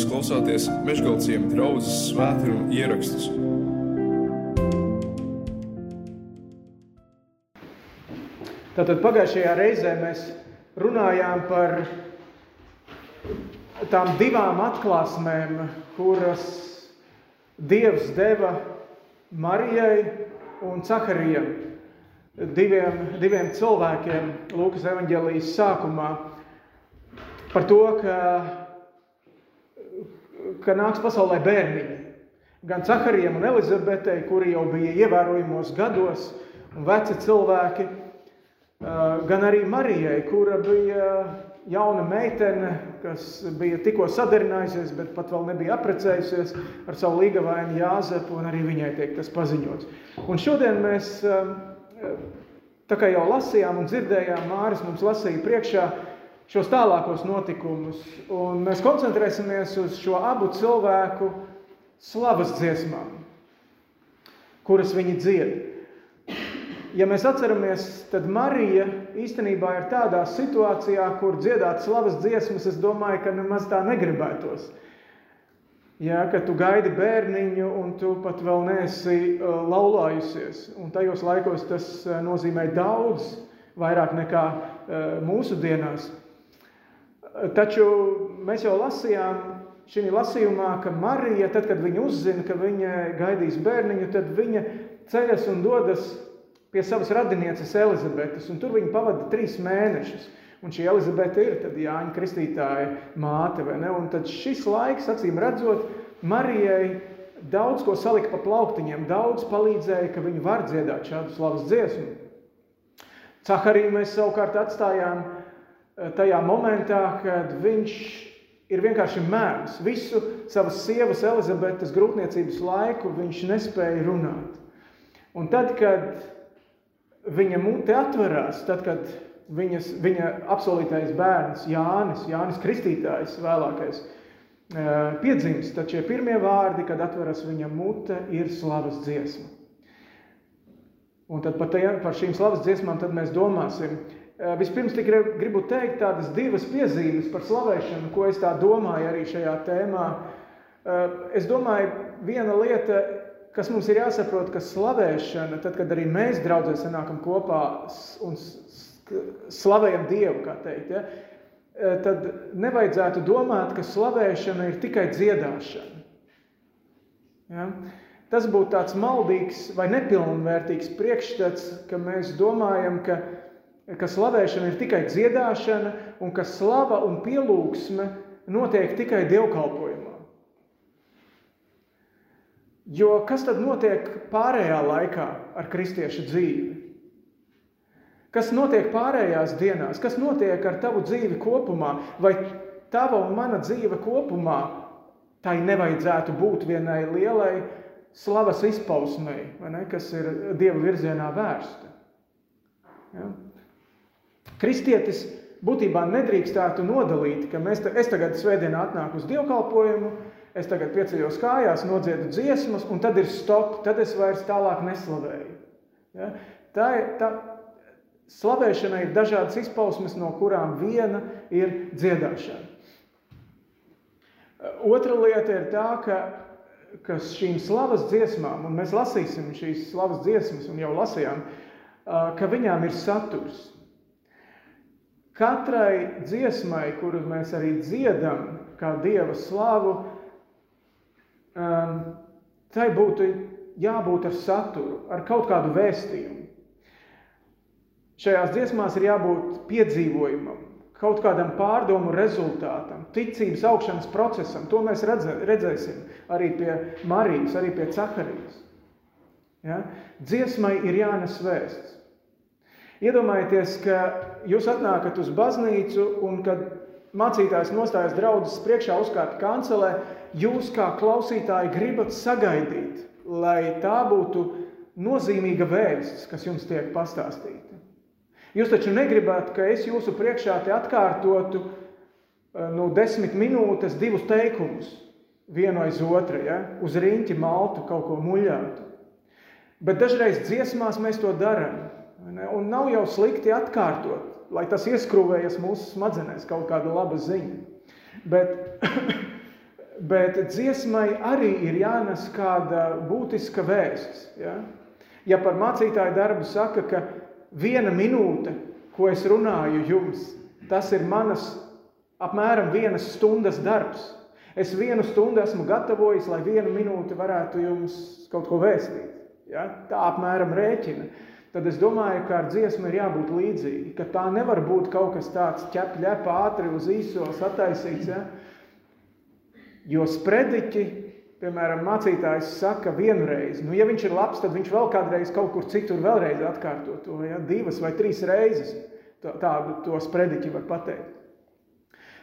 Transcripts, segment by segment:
Jūs klausāties Meškāļu draugas svētkrājuma ierakstus. Tātad pagājušajā reizē mēs runājām par tām divām atklāsmēm, kuras Dievs deva Marijai un Caharijam, diviem, diviem cilvēkiem Lūkas evanģēlijas sākumā, par to, ka ka nāks pasaulē bērniņi. Gan Caharijam un Elizabetei, kuri jau bija ievērojamos gados un veci cilvēki, gan arī Marijai, kura bija jauna meitene, kas bija tikko sadarinājusies, bet pat vēl nebija aprecējusies ar savu līgavainu Jāzepu, un arī viņai tiek tas paziņots. Un šodien mēs, tā kā jau lasījām un dzirdējām, Māris mums lasīja priekšā, šos tālākos notikumus. Un mēs koncentrēsimies uz šo abu cilvēku slavas dziesmām, kuras viņi dzied. Ja mēs atceramies, tad Marija īstenībā ir tādā situācijā, kur dziedāt slavas dziesmas, es domāju, ka nemaz tā negribētos. Ja, ka tu gaidi bērniņu, un tu pat vēl neesi uh, laulājusies. Un tajos laikos tas uh, nozīmē daudz, vairāk nekā uh, mūsu dienās. Taču mēs jau lasījām šī lasījumā, ka Marija, tad, kad viņa uzzina, ka viņa gaidīs bērniņu, tad viņa ceļas un dodas pie savas radinieces Elizabetes, un tur viņa pavada trīs mēnešus. Un šī Elizabete ir Jāņa Kristītāja māte? Un tad šis laiks, acīm redzot, Marijai daudz ko salika pa plauktiņiem, daudz palīdzēja, ka viņa var dziedāt šādu slavas dziesmu. Cahariju mēs savukārt atstājām tajā momentā, kad viņš ir vienkārši mēms. Visu savas sievas Elizabetes grūtniecības laiku viņš nespēja runāt. Un tad, kad viņa mute atverās, tad, kad viņas, viņa apsolītais bērns Jānis, Jānis Kristītājs vēlākais, piedzimst, tad šie pirmie vārdi, kad atveras viņa mute, ir slavas dziesma. Un tad par, tajā, par šīm slavas dziesmām mēs domāsim, Eh, vispirms tikai gribu teikt tādas divas piezīmes par slavēšanu, ko es tā domāju arī šajā tēmā. Eh, es domāju, viena lieta, kas mums ir jāsaprot, ka slavēšana, tad, kad arī mēs draudzē sanākam kopā un slavējam Dievu, kā teikt, ja, eh, tad nevajadzētu domāt, ka slavēšana ir tikai dziedāšana. Ja? Tas būtu tāds maldīgs vai nepilnvērtīgs priekšstats, ka mēs domājam, ka ka slavēšana ir tikai dziedāšana un ka slava un pielūgsme notiek tikai dievkalpojumā. Jo kas tad notiek pārējā laikā ar kristiešu dzīvi? Kas notiek pārējās dienās? Kas notiek ar tavu dzīvi kopumā? Vai tava un mana dzīve kopumā tai nevajadzētu būt vienai lielai slavas izpausmei, kas ir Dieva virzienā vērsta? Ja? Kristietis būtībā nedrīkstētu nodalīt, ka mēs, es tagad svētdienā atnāku uz dievkalpojumu, es tagad pieceļos kājās, nodziedu dziesmas, un tad ir stop, tad es vairs tālāk neslavēju. Ja? Tā, tā, slavēšana ir dažādas izpausmes, no kurām viena ir dziedāšana. Otra lieta ir tā, ka, ka šīm slavas dziesmām, un mēs lasīsim šīs slavas dziesmas, un jau lasījām, ka viņām ir saturs. Katrai dziesmai, kuru mēs arī dziedam, kā dieva slavu, um, tai būtu jābūt ar saturu, ar kaut kādu vēstījumu. Šajās dziesmās ir jābūt piedzīvojumam, kaut kādam pārdomu rezultātam, ticības augšanas procesam. To mēs redzē, redzēsim arī pie Marijas, arī pie Cakarijas. Ja? Dziesmai ir jānes vēsts. Iedomājieties, ka jūs atnākat uz baznīcu un kad mācītājs nostājas draudzes priekšā uzkāpt kancelē, jūs kā klausītāji gribat sagaidīt, lai tā būtu nozīmīga vēsts, kas jums tiek pastāstīta. Jūs taču negribat, ka es jūsu priekšā te atkārtotu eh, nu, desmit minūtes divus teikumus, vienu aiz otru, ja? uz riņķi maltu kaut ko muļātu. Bet dažreiz dziesmās mēs to darām. Un nav jau slikti atkārtot, lai tas ieskrūvējas mūsu smadzenēs, kaut kāda laba ziņa. Bet bet dziesmai arī ir jānes kāda būtiska vēsts. Ja, ja par mācītāju darbu saka, ka viena minūte, ko es runāju jums, tas ir manas apmēram vienas stundas darbs. Es vienu stundu esmu gatavojis, lai vienu minūti varētu jums kaut ko vēstīt. Ja? Tā apmēram rēķina. Tad es domāju, ka ar dziesmu ir jābūt līdzīgi. Ka tā nevar būt kaut kas tāds ķep, ķep, ātri uz īso sataisīts. Ja? Jo sprediķi, piemēram, mācītājs saka vienu reizi. Nu, ja viņš ir labs, tad viņš vēl kādreiz kaut kur citur vēlreiz atkārto to. Ja? Divas vai trīs reizes tādu to sprediķi var pateikt.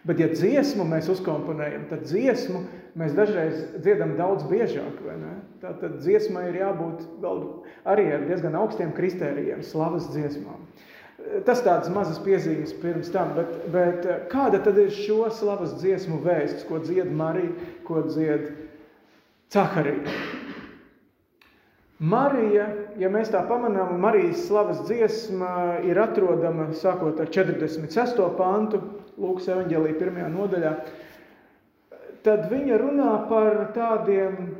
Bet, ja dziesmu mēs uzkomponējam, tad dziesmu mēs dažreiz dziedam daudz biežāk. Tad dziesmai ir jābūt arī ar diezgan augstiem kritērijiem, slavas dziesmām. Tas tāds mazas piezīmes pirms tam, bet, bet kāda tad ir šo slavas dziesmu vēsts, ko dzied Marija, ko dzied Caharija? Marija, ja mēs tā pamanām, Marijas slavas dziesma ir atrodama sākot ar 46. pantu, Lūkas evanģēlī pirmajā nodaļā, tad viņa runā par tādiem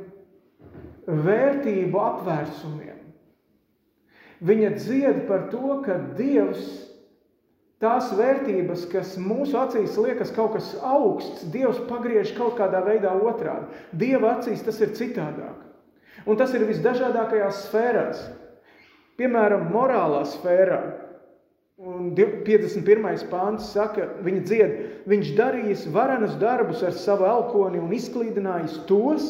vērtību apvērsumiem. Viņa dzied par to, ka Dievs tās vērtības, kas mūsu acīs liekas kaut kas augsts, Dievs pagriež kaut kādā veidā otrādi. Dieva acīs tas ir citādāk. Un tas ir visdažādākajās sfērās. Piemēram, morālā sfērā. Un 51. pāns saka, viņa dzied, viņš darījis varenus darbus ar savu elkoni un izklīdinājis tos,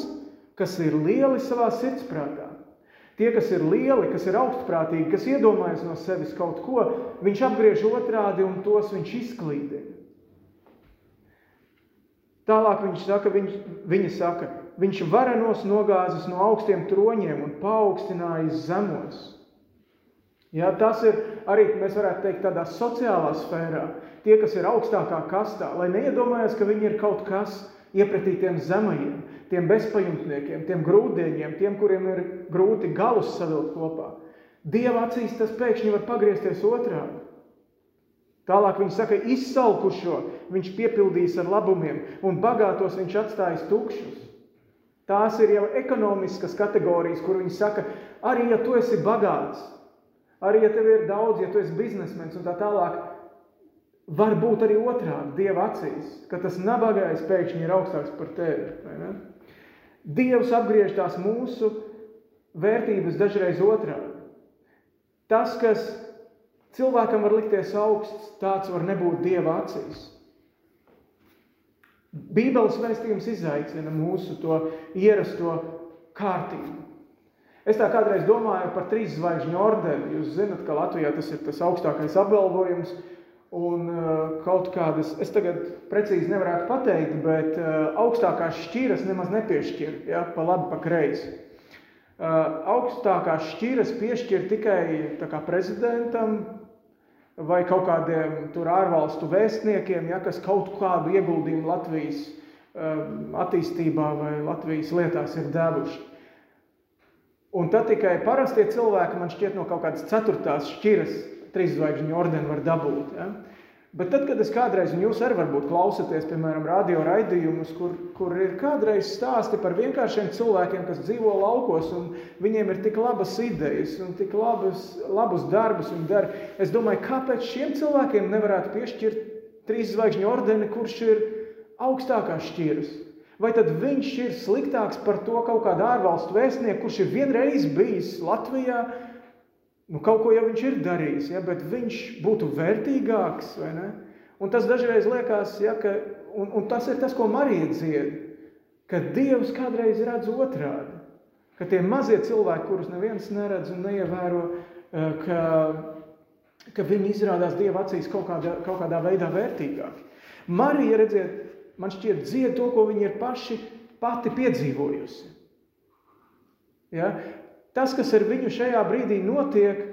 kas ir lieli savā sirdsprātā. Tie, kas ir lieli, kas ir augstprātīgi, kas iedomājas no sevis kaut ko, viņš apgriež otrādi un tos viņš izklīdina. Tālāk viņš saka, viņš, viņa saka, viņš varenos nogāzis no augstiem troņiem un paaugstinājis zemos. Ja, tas ir arī, mēs varētu teikt, tādā sociālā sfērā. Tie, kas ir augstākā kastā, lai neiedomājas, ka viņi ir kaut kas iepratī tiem zemajiem, tiem bezpajumtniekiem, tiem grūdieņiem, tiem, kuriem ir grūti galus savilkt kopā. Dieva acīs tas pēkšņi var pagriezties otrādi. Tālāk viņš saka, izsalkušo viņš piepildīs ar labumiem, un bagātos viņš atstājis tukšus. Tās ir jau ekonomiskas kategorijas, kur viņi saka, arī ja tu esi bagāts, Arī, ja tev ir daudz, ja tu esi biznesmenis un tā tālāk, var būt arī otrādi Dieva acīs, ka tas nabagais pēkšņi ir augstāks par tevi. Dievs apgriež tās mūsu vērtības dažreiz otrādi. Tas, kas cilvēkam var likties augsts, tāds var nebūt Dieva acīs. Bībeles vēstījums izaicina mūsu to ierasto kārtību. Es tā kādreiz domāju par trīs zvaigžņu ordeni. Jūs zinat, ka Latvijā tas ir tas augstākais apbalvojums. Un uh, kaut kādas, es tagad precīzi nevarētu pateikt, bet uh, augstākās šķiras nemaz nepiešķir, ja, pa labi, pa kreisi. Uh, augstākās šķiras piešķir tikai kā, prezidentam vai kaut kādiem tur ārvalstu vēstniekiem, ja, kas kaut kādu ieguldījumu Latvijas attīstībā vai Latvijas lietās ir devuši. Un tad tikai parastie cilvēki, man šķiet, no kaut kādas ceturtās šķiras trīszvaigžņu ordeni var dabūt. Ja? Bet tad, kad es kādreiz, un jūs arī varbūt klausaties, piemēram, radio raidījumus, kur, kur ir kādreiz stāsti par vienkāršiem cilvēkiem, kas dzīvo laukos, un viņiem ir tik labas idejas un tik labas, labus darbus viņi dara, es domāju, kāpēc šiem cilvēkiem nevarētu piešķirt trīs zvaigžņu ordeni, kurš ir augstākās šķiras? Vai tad viņš ir sliktāks par to kaut kādu ārvalstu vēstnieku, kurš ir vienreiz bijis Latvijā? Nu, kaut ko jau viņš ir darījis, ja, bet viņš būtu vērtīgāks. Un tas dažreiz liekas, ja, ka, un, un tas ir tas, ko Marija dzied, ka Dievs kādreiz redz otrādi. Ka tie mazie cilvēki, kurus neviens neredz un neievēro, eh, ka, ka viņi izrādās Dieva acīs kaut kādā, kaut kādā veidā vērtīgāki. Marija, redziet, man šķiet, dzied to, ko viņi ir paši pati piedzīvojusi. Ja? Tas, kas ar viņu šajā brīdī notiek,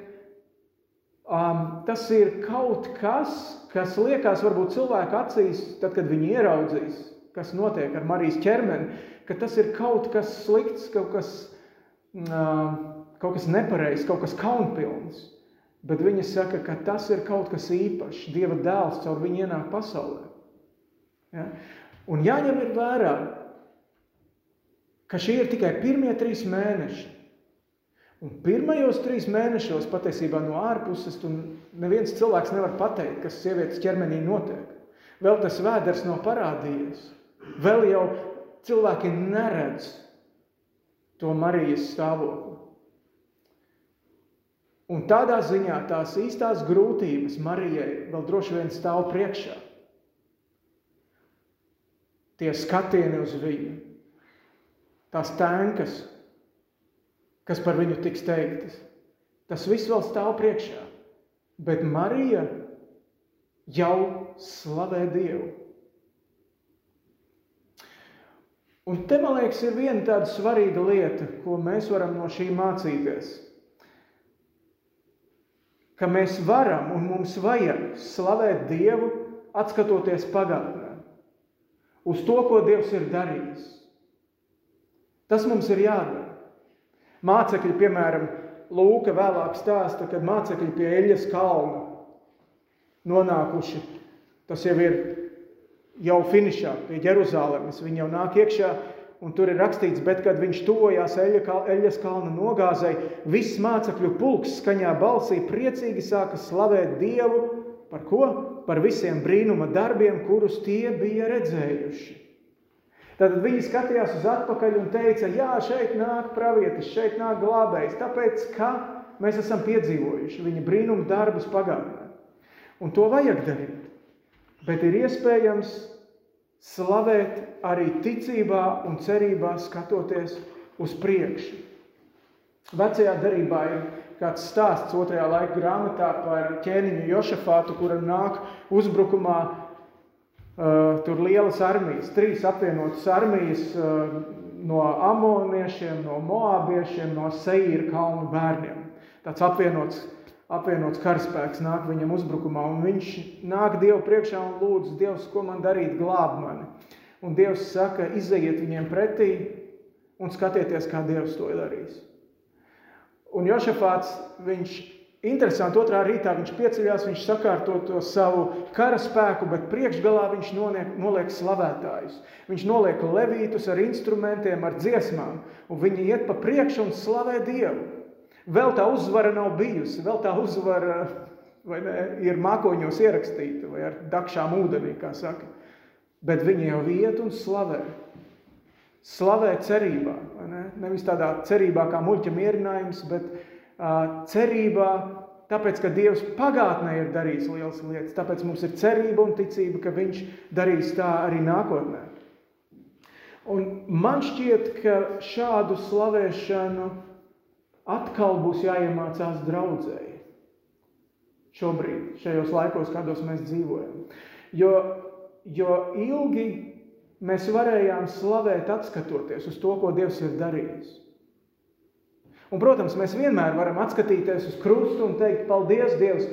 um, tas ir kaut kas, kas liekas varbūt cilvēku acīs, tad, kad viņi ieraudzīs, kas notiek ar Marijas ķermeni, ka tas ir kaut kas slikts, kaut kas, um, kaut kas nepareizs, kaut kas kaunpilns. Bet viņa saka, ka tas ir kaut kas īpašs. Dieva dēls caur viņu ienāk pasaulē. Ja? Un jāņem vērā, ka šie ir tikai pirmie trīs mēneši. Un pirmajos trīs mēnešos patiesībā no ārpuses neviens cilvēks nevar pateikt, kas sievietes ķermenī notiek. Vēl tas vēders nav parādījies. Vēl jau cilvēki neredz to Marijas stāvokli. Un tādā ziņā tās īstās grūtības Marijai vēl droši vien stāv priekšā. Tie skatieni uz viņu, tās tēnkas, kas par viņu tiks teiktas, tas viss vēl stāv priekšā. Bet Marija jau slavē Dievu. Un te, man liekas, ir viena tāda svarīga lieta, ko mēs varam no šī mācīties. Ka mēs varam un mums vajag slavēt Dievu, atskatoties pagātnē, uz to, ko Dievs ir darījis. Tas mums ir jādara. Mācekļi, piemēram, Lūka vēlāk stāsta, kad mācekļi pie Eļas kalna nonākuši. Tas jau ir jau finišā pie Jeruzalemes. Viņi jau nāk iekšā, un tur ir rakstīts, bet kad viņš tuvojās Eļas kalna nogāzei, viss mācekļu pulks skaņā balsī priecīgi sāka slavēt Dievu par ko? Par visiem brīnuma darbiem, kurus tie bija redzējuši. Tad viņi skatījās uz atpakaļ un teica, jā, šeit nāk pravietis, šeit nāk glābējs, tāpēc, ka mēs esam piedzīvojuši viņa brīnuma darbus pagātnē. Un to vajag darīt. Bet ir iespējams slavēt arī ticībā un cerībā skatoties uz priekšu. Vecajā darbā ir kāds stāsts otrajā laika grāmatā par ķēniņu Jošafātu, kura nāk uzbrukumā. Uh, tur lielas armijas, trīs apvienotas armijas uh, no amoniešiem, no moābiešiem, no seīra kalnu bērniem. Tāds apvienots apvienots karaspēks nāk viņam uzbrukumā, un viņš nāk Dievu priekšā un lūdz, Dievs, ko man darīt, glāb mani. Un Dievs saka, izejiet viņiem pretī un skatieties, kā Dievs to ir darījis. Un Jošafāts, viņš interesanti, otrā rītā viņš pieceļās, viņš sakārto to savu karaspēku, bet priekšgalā viņš noliek, noliek slavētājus. Viņš noliek levītus ar instrumentiem, ar dziesmām, un viņi iet pa priekšu un slavē Dievu. Vēl tā uzvara nav bijusi, vēl tā uzvara ne, ir mākoņos ierakstīta vai ar dakšām ūdenī, kā saka. Bet viņi jau iet un slavē. Slavē cerībā. Ne? Nevis tādā cerībā kā muļķa mierinājums, bet uh, cerībā, tāpēc, ka Dievs pagātnē ir darījis lielas lietas. Tāpēc mums ir cerība un ticība, ka Viņš darīs tā arī nākotnē. Un man šķiet, ka šādu slavēšanu atkal būs jāiemācās draudzēji. Šobrīd, šajos laikos, kādos mēs dzīvojam. Jo, jo ilgi mēs varējām slavēt, atskatoties uz to, ko Dievs ir darījis. Un, protams, mēs vienmēr varam atskatīties uz krustu un teikt, paldies, Dievs,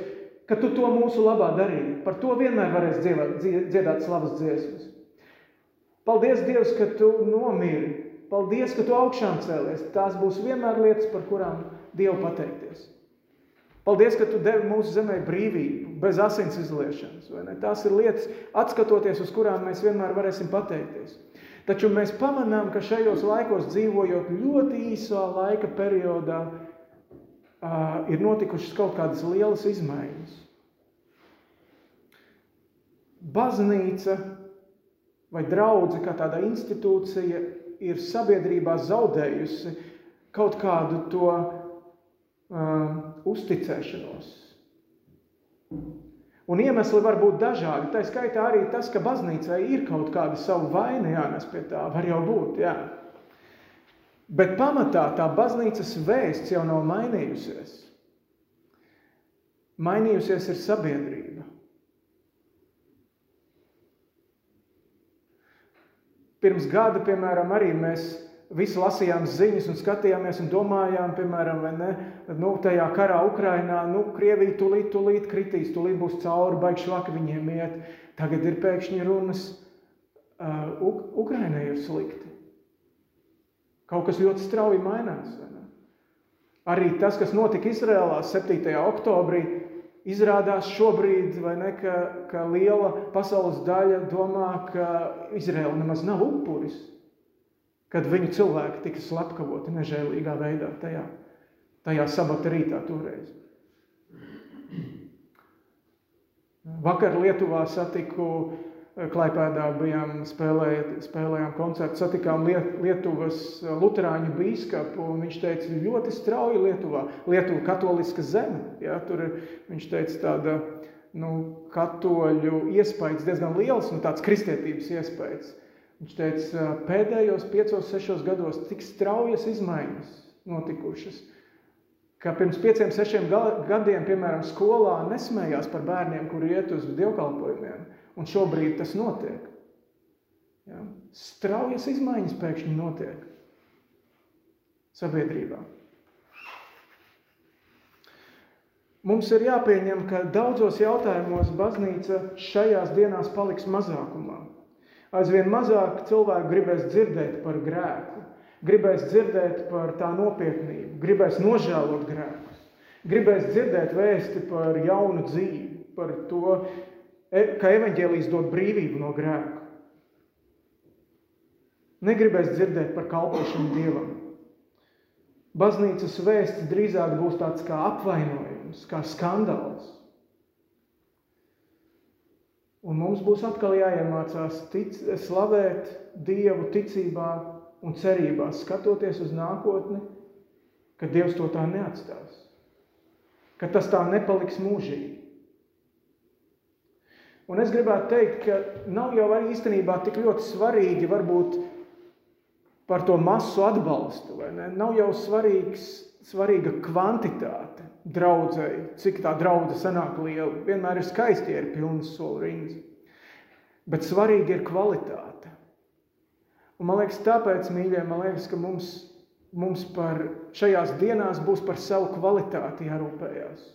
ka tu to mūsu labā darīji. Par to vienmēr varēs dziedāt, dziedāt slavas dziesmas. Paldies, Dievs, ka tu nomiri Paldies, ka tu augšām cēlies. Tās būs vienmēr lietas, par kurām Dievu pateikties. Paldies, ka tu devi mūsu zemē brīvību, bez asins izliešanas. Tās ir lietas, atskatoties uz kurām mēs vienmēr varēsim pateikties. Taču mēs pamanām, ka šajos laikos dzīvojot ļoti īsā laika periodā, uh, ir notikušas kaut kādas lielas izmaiņas. Baznīca vai draudzene kā tāda institūcija ir sabiedrībā zaudējusi kaut kādu to um, uzticēšanos. Un iemesli var būt dažādi. Tā skaitā arī tas, ka baznīcai ir kaut kāda savu vaina jānes pie tā, var jau būt. Jā. Bet pamatā tā baznīcas vēsts jau nav mainījusies. Mainījusies ir sabiedrība. Pirms gada, piemēram, arī mēs visi lasījām ziņas un skatījāmies un domājām, piemēram, ne, nu, tajā karā Ukrainā, nu, Krievija tulīt, tulīt kritīs, tulīt būs cauri, baigš vaki viņiem iet. Tagad ir pēkšņi runas, uh, Ukrainai ir slikti. Kaut kas ļoti strauji mainās. Arī tas, kas notika Izrēlā 7. oktobrī, Izrādās šobrīd, ne, ka, ka liela pasaules daļa domā, ka Izraela nemaz nav upuris, kad viņu cilvēki tika slepkavoti nežēlīgā veidā tajā, tajā sabata rītā toreiz. Vakar Lietuvā satiku Klaipēdā bijām spēlēja, spēlējām koncertu, satikām Lietuvas luterāņu bīskapu, un viņš teica, ļoti strauji Lietuvā, Lietuva katoliska zeme, ja, tur viņš teica tāda, nu, katoļu iespējas diezgan liels, nu, tāds kristietības iespējas. Viņš teica, pēdējos piecos, sešos gados tik straujas izmaiņas notikušas, ka pirms pieciem, sešiem gadiem, piemēram, skolā nesmējās par bērniem, kuri iet uz dievkalpojumiem, un šobrīd tas notiek. Ja? Straujas izmaiņas pēkšņi notiek sabiedrībā. Mums ir jāpieņem, ka daudzos jautājumos baznīca šajās dienās paliks mazākumā. Aizvien mazāk cilvēku gribēs dzirdēt par grēku, gribēs dzirdēt par tā nopietnību, gribēs nožēlot grēkus, gribēs dzirdēt vēsti par jaunu dzīvi, par to, e, ka evaņģēlijas dod brīvību no grēka. Negribēs dzirdēt par kalpošanu Dievam. Baznīcas vēsts drīzāk būs tāds kā apvainojums, kā skandāls. Un mums būs atkal jāiemācās tic, slavēt Dievu ticībā un cerībā, skatoties uz nākotni, ka Dievs to tā neatstās, ka tas tā nepaliks mūžīgi. Un es gribētu teikt, ka nav jau arī īstenībā tik ļoti svarīgi varbūt par to masu atbalstu? Nav jau svarīgs, svarīga kvantitāte draudzēji, cik tā draudze sanāk liela. Vienmēr ir skaisti, ir pilnas soli rindas. Bet svarīgi ir kvalitāte. Un man liekas, tāpēc, mīļie, man liekas, ka mums, mums par šajās dienās būs par savu kvalitāti jārūpējās.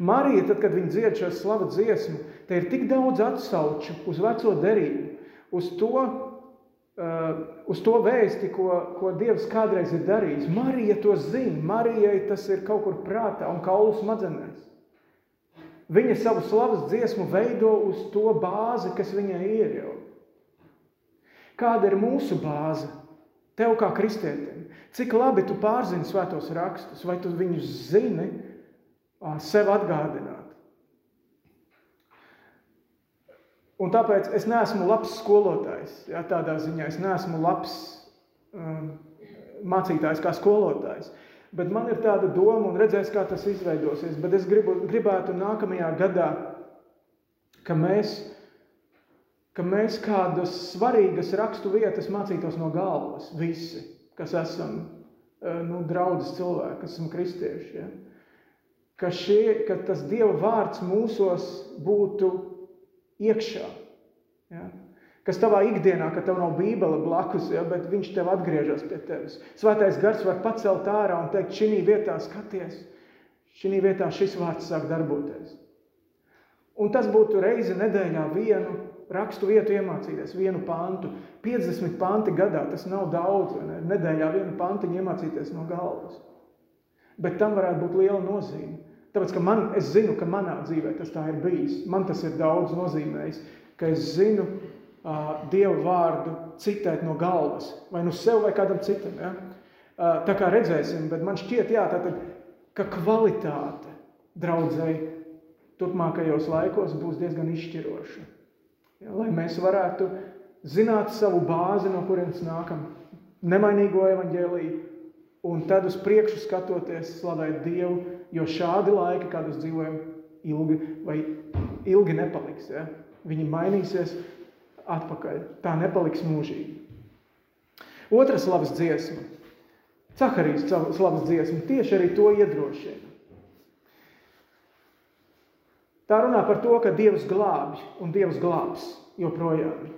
Marija, tad, kad viņa dzied šo slavu dziesmu, te ir tik daudz atsauču uz veco derību, uz to, uz to vēsti, ko, ko Dievs kādreiz ir darījis. Marija to zina. Marijai tas ir kaut kur prātā un kaulu smadzenēs. Viņa savu slavas dziesmu veido uz to bāzi, kas viņai ir jau. Kāda ir mūsu bāze? Tev kā kristietim. Cik labi tu pārzini svētos rakstus, vai tu viņus zini sev atgādināt? Un tāpēc es neesmu labs skolotājs. Ja, tādā ziņā es neesmu labs um, mācītājs kā skolotājs. Bet man ir tāda doma, un redzēs, kā tas izveidosies. Bet es gribu, gribētu nākamajā gadā, ka mēs, ka mēs kādas svarīgas rakstu vietas mācītos no galvas. Visi, kas esam uh, nu, draudzes cilvēki, kas esam kristieši. Ja? Ka, šie, ka tas Dieva vārds mūsos būtu iekšā. Ja? Kas tavā ikdienā, ka tev nav bībele blakus, ja, bet viņš tev atgriežas pie tevis. Svētais gars var pacelt ārā un teikt, šī vietā skaties, šī vietā šis vārds sāk darboties. Un tas būtu reizi nedēļā vienu rakstu vietu iemācīties, vienu pantu. 50 panti gadā, tas nav daudz, ne? nedēļā vienu pantiņu iemācīties no galvas. Bet tam varētu būt liela nozīme. Tāpēc, ka man, es zinu, ka manā dzīvē tas tā ir bijis. Man tas ir daudz nozīmējis, ka es zinu uh, Dievu vārdu citēt no galvas, vai nu sev, vai kādam citam. Ja? Uh, tā kā redzēsim, bet man šķiet, jā, tātad, ka kvalitāte draudzēji turpmākajos laikos būs diezgan izšķiroša. Ja? Lai mēs varētu zināt savu bāzi, no kurienes nākam, nemainīgo evaņģēlīju, un tad uz priekšu skatoties, slavēt Dievu, jo šādi laiki, kādos dzīvojam, ilgi ilgi nepaliks. Ja? Viņi mainīsies atpakaļ. Tā nepaliks mūžīgi. Otra slavas dziesma. Cakarijas slavas dziesma tieši arī to iedrošina. Tā runā par to, ka Dievs glābj un Dievs glābs joprojām.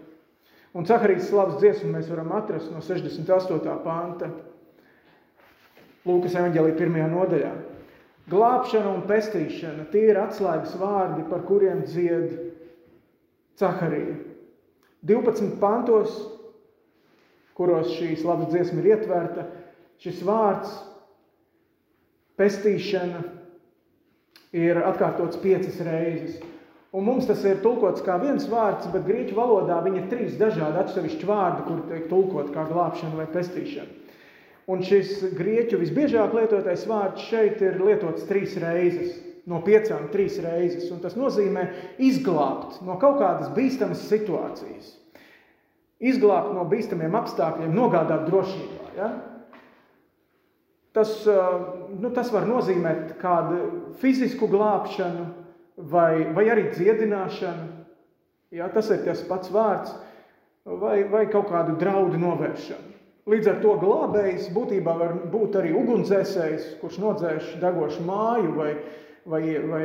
Un Cakarijas slavas dziesmu mēs varam atrast no 68. panta Lūkas evanģēlī pirmajā nodaļā. Glābšana un pestīšana tie ir atslēgas vārdi, par kuriem dzied Cakarija. 12 pantos, kuros šī slavas dziesma ir ietverta, šis vārds pestīšana ir atkārtots piecas reizes. Un mums tas ir tulkots kā viens vārds, bet grieķu valodā viņi ir trīs dažādi atsevišķi vārdi, kur tiek tulkot kā glābšana vai pestīšana. Un šis grieķu visbiežāk lietotais vārds šeit ir lietots trīs reizes, no piecām trīs reizes. Un tas nozīmē izglābt no kaut kādas bīstamas situācijas. Izglābt no bīstamiem apstākļiem, nogādāt drošībā. Ja? Tas, nu, tas var nozīmēt kādu fizisku glābšanu, vai, vai arī dziedināšana. Jā, tas ir tas pats vārds, vai, vai kaut kādu draudu novēršanu. Līdz ar to glābējs būtībā var būt arī ugunsdzēsējs, kurš nodzēš degošu māju, vai, vai, vai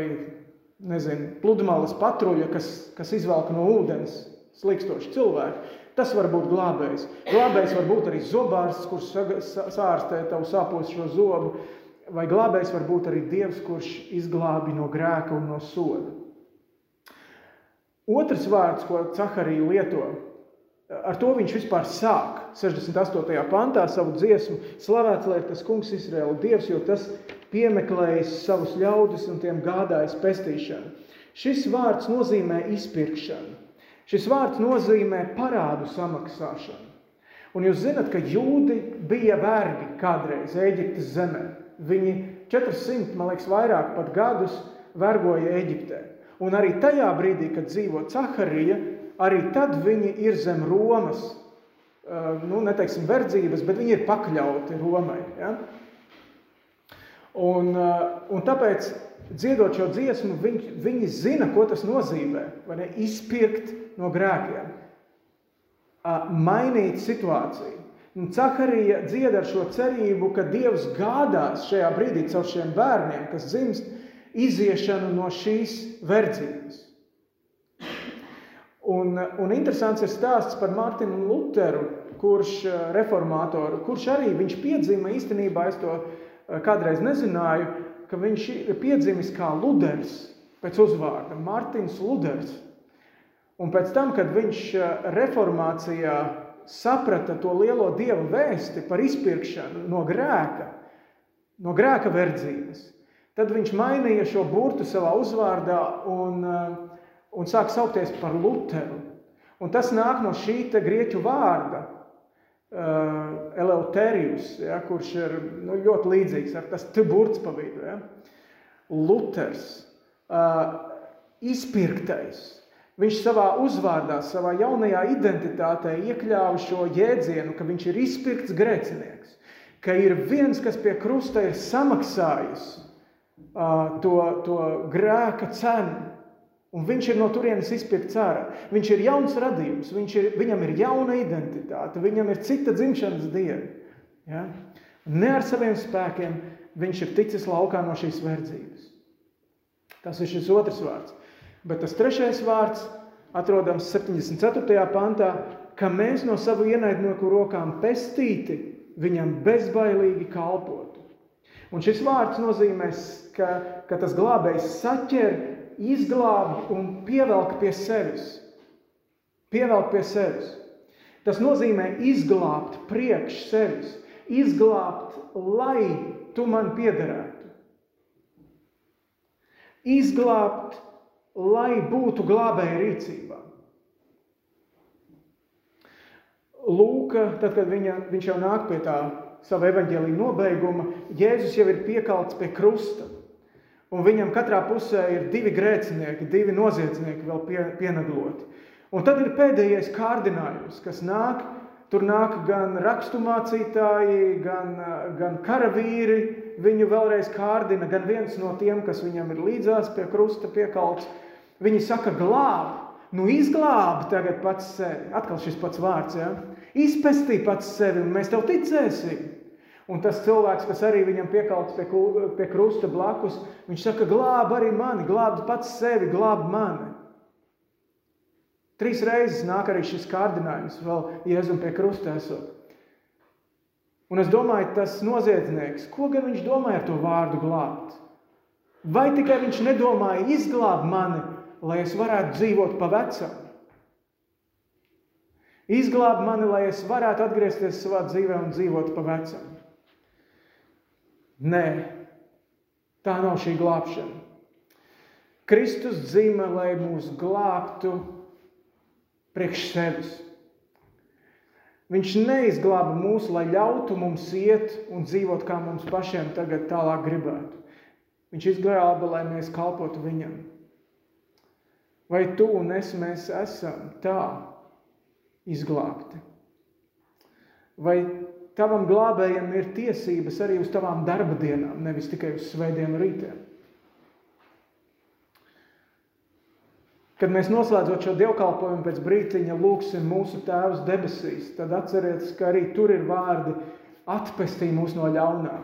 nezinu, pludmales patruļa, kas, kas izvelk no ūdens slīkstošu cilvēku. Tas var būt glābējs. Glābējs var būt arī zobārsts, kurš sārstē tavu sāpošo zobu vai glābējs var būt arī Dievs, kurš izglābi no grēka un no soda. Otrs vārds, ko Caharija lieto, ar to viņš vispār sāk 68. pantā savu dziesmu. Slavēts lai ir tas kungs Izraēla Dievs, jo tas piemeklējis savus ļaudis un tiem gādājis pestīšanu. Šis vārds nozīmē izpirkšanu. Šis vārds nozīmē parādu samaksāšanu. Un jūs zināt, ka jūdi bija vergi kādreiz Eģiptes zemē. Viņi 400, man liekas, vairāk pat gadus vergoja Eģiptē. Un arī tajā brīdī, kad dzīvo Caharija, arī tad viņi ir zem Romas, nu, neteiksim, verdzības, bet viņi ir pakļauti Romai. Ja? Un, un tāpēc, dziedot šo dziesmu, viņi, viņi zina, ko tas nozīmē. Ne, izpirkt no grēkiem, mainīt situāciju. Un Cakarija dzied ar šo cerību, ka Dievs gādās šajā brīdī caur šiem bērniem, kas dzimst, iziešanu no šīs verdzības. Un, un interesants ir stāsts par Mārtiņu Lutheru, kurš eh, reformātoru, kurš arī viņš piedzima īstenībā, es to eh, kādreiz nezināju, ka viņš ir piedzimis kā Luders pēc uzvārda, Mārtiņš Luders. Un pēc tam, kad viņš eh, reformācijā saprata to lielo dievu vēsti par izpirkšanu no grēka, no grēka verdzības, tad viņš mainīja šo burtu savā uzvārdā un, uh, un sāk saukties par Luteru. Un tas nāk no šī grieķu vārda, uh, Eleuterijus, ja, kurš ir nu, ļoti līdzīgs ar tas burts pa vidu. Ja. Luters, uh, izpirktais, Viņš savā uzvārdā, savā jaunajā identitātē iekļāva šo jēdzienu, ka viņš ir izpirkts grēcinieks, ka ir viens, kas pie krusta ir samaksājis uh, to, to grēka cenu, un viņš ir no turienes izpirkts ārā. Viņš ir jauns radījums, ir, viņam ir jauna identitāte, viņam ir cita dzimšanas diena. Ja? Ne ar saviem spēkiem viņš ir ticis laukā no šīs verdzības. Tas ir šis otrs vārds. Bet tas trešais vārds atrodams 74. pantā, ka mēs no savu ienaidnieku rokām pestīti viņam bezbailīgi kalpotu. Un šis vārds nozīmē, ka, ka tas glābējs saķer, izglābj un pievelk pie sevis. Pievelk pie sevis. Tas nozīmē izglābt priekš sevis, izglābt, lai tu man piederētu. Izglābt lai būtu glābēja rīcībā. Lūka, tad, kad viņa, viņš jau nāk pie tā sava evaņģēlīja nobeiguma, Jēzus jau ir piekalts pie krusta. Un viņam katrā pusē ir divi grēcinieki, divi noziedznieki vēl pie, pienegloti. Un tad ir pēdējais kārdinājums, kas nāk. Tur nāk gan raksturmācītāji, gan, gan karavīri, viņu vēlreiz kārdina, gan viens no tiem, kas viņam ir līdzās pie krusta piekalts. Viņi saka, glāb, nu izglābi tagad pats sevi. Atkal šis pats vārds, ja? izpestī pats sevi un mēs tev ticēsim. Un tas cilvēks, kas arī viņam piekalts pie, pie krusta blakus, viņš saka, glāb arī mani, glāb pats sevi, glāb mani. Trīs reizes nāk arī šis kārdinājums, vēl Jēzum pie krusta esot. Un es domāju, tas noziedznieks, ko gan viņš domāja ar to vārdu glābt? Vai tikai viņš nedomāja izglābt mani, lai es varētu dzīvot pa vecam. Izglāb mani, lai es varētu atgriezties savā dzīvē un dzīvot pa vecam. Nē, tā nav šī glābšana. Kristus dzīve, lai mūs glābtu priekš sevis. Viņš neizglāba mūs, lai ļautu mums iet un dzīvot, kā mums pašiem tagad tālāk gribētu. Viņš izglāba, lai mēs kalpotu viņam. Vai tu un es mēs esam tā izglābti? Vai tavam glābējam ir tiesības arī uz tavām darba dienām, nevis tikai uz svētdienu rītiem? Kad mēs noslēdzot šo dievkalpojumu pēc brītiņa lūgsim mūsu Tēvs debesīs, tad atcerieties, ka arī tur ir vārdi atpestī mūs no ļaunā.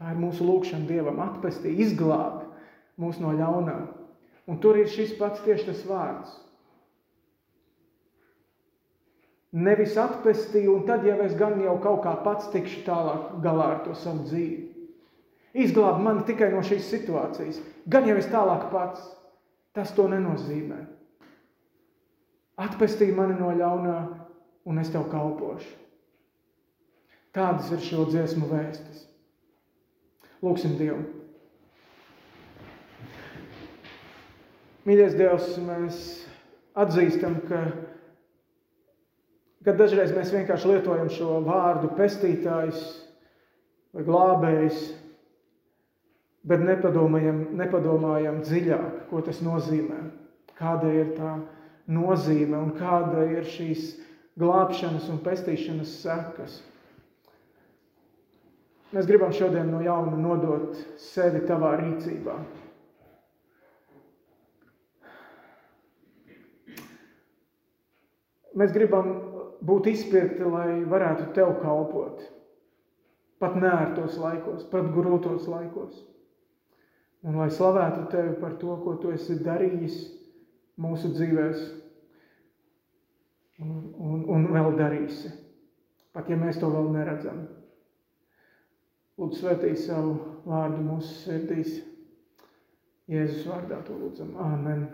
Tā ir mūsu lūgšana Dievam, atpestī, izglābi mūs no ļaunā. Un tur ir šis pats tieši tas vārds. Nevis atpestī, un tad jau es gan jau kaut kā pats tikšu tālāk galā ar to savu dzīvi. Izglābi mani tikai no šīs situācijas, gan jau es tālāk pats. Tas to nenozīmē. Atpestī mani no ļaunā, un es tev kalpošu. Tādas ir šo dziesmu vēstis. Lūksim Dievu. Mīļais Dievs, mēs atzīstam, ka, ka dažreiz mēs vienkārši lietojam šo vārdu pestītājs vai glābējs, bet nepadomājam, nepadomājam dziļāk, ko tas nozīmē, kāda ir tā nozīme un kāda ir šīs glābšanas un pestīšanas sekas. Mēs gribam šodien no jauna nodot sevi tavā rīcībā. Mēs gribam būt izpirkti, lai varētu tev kalpot. Pat nērtos laikos, pat grūtos laikos. Un lai slavētu tevi par to, ko tu esi darījis mūsu dzīvēs, un, un, un vēl darīsi, pat ja mēs to vēl neredzam. Lūdzu, svētī savu vārdu mūsu sirdīs. Jēzus vārdā to lūdzam. Āmen.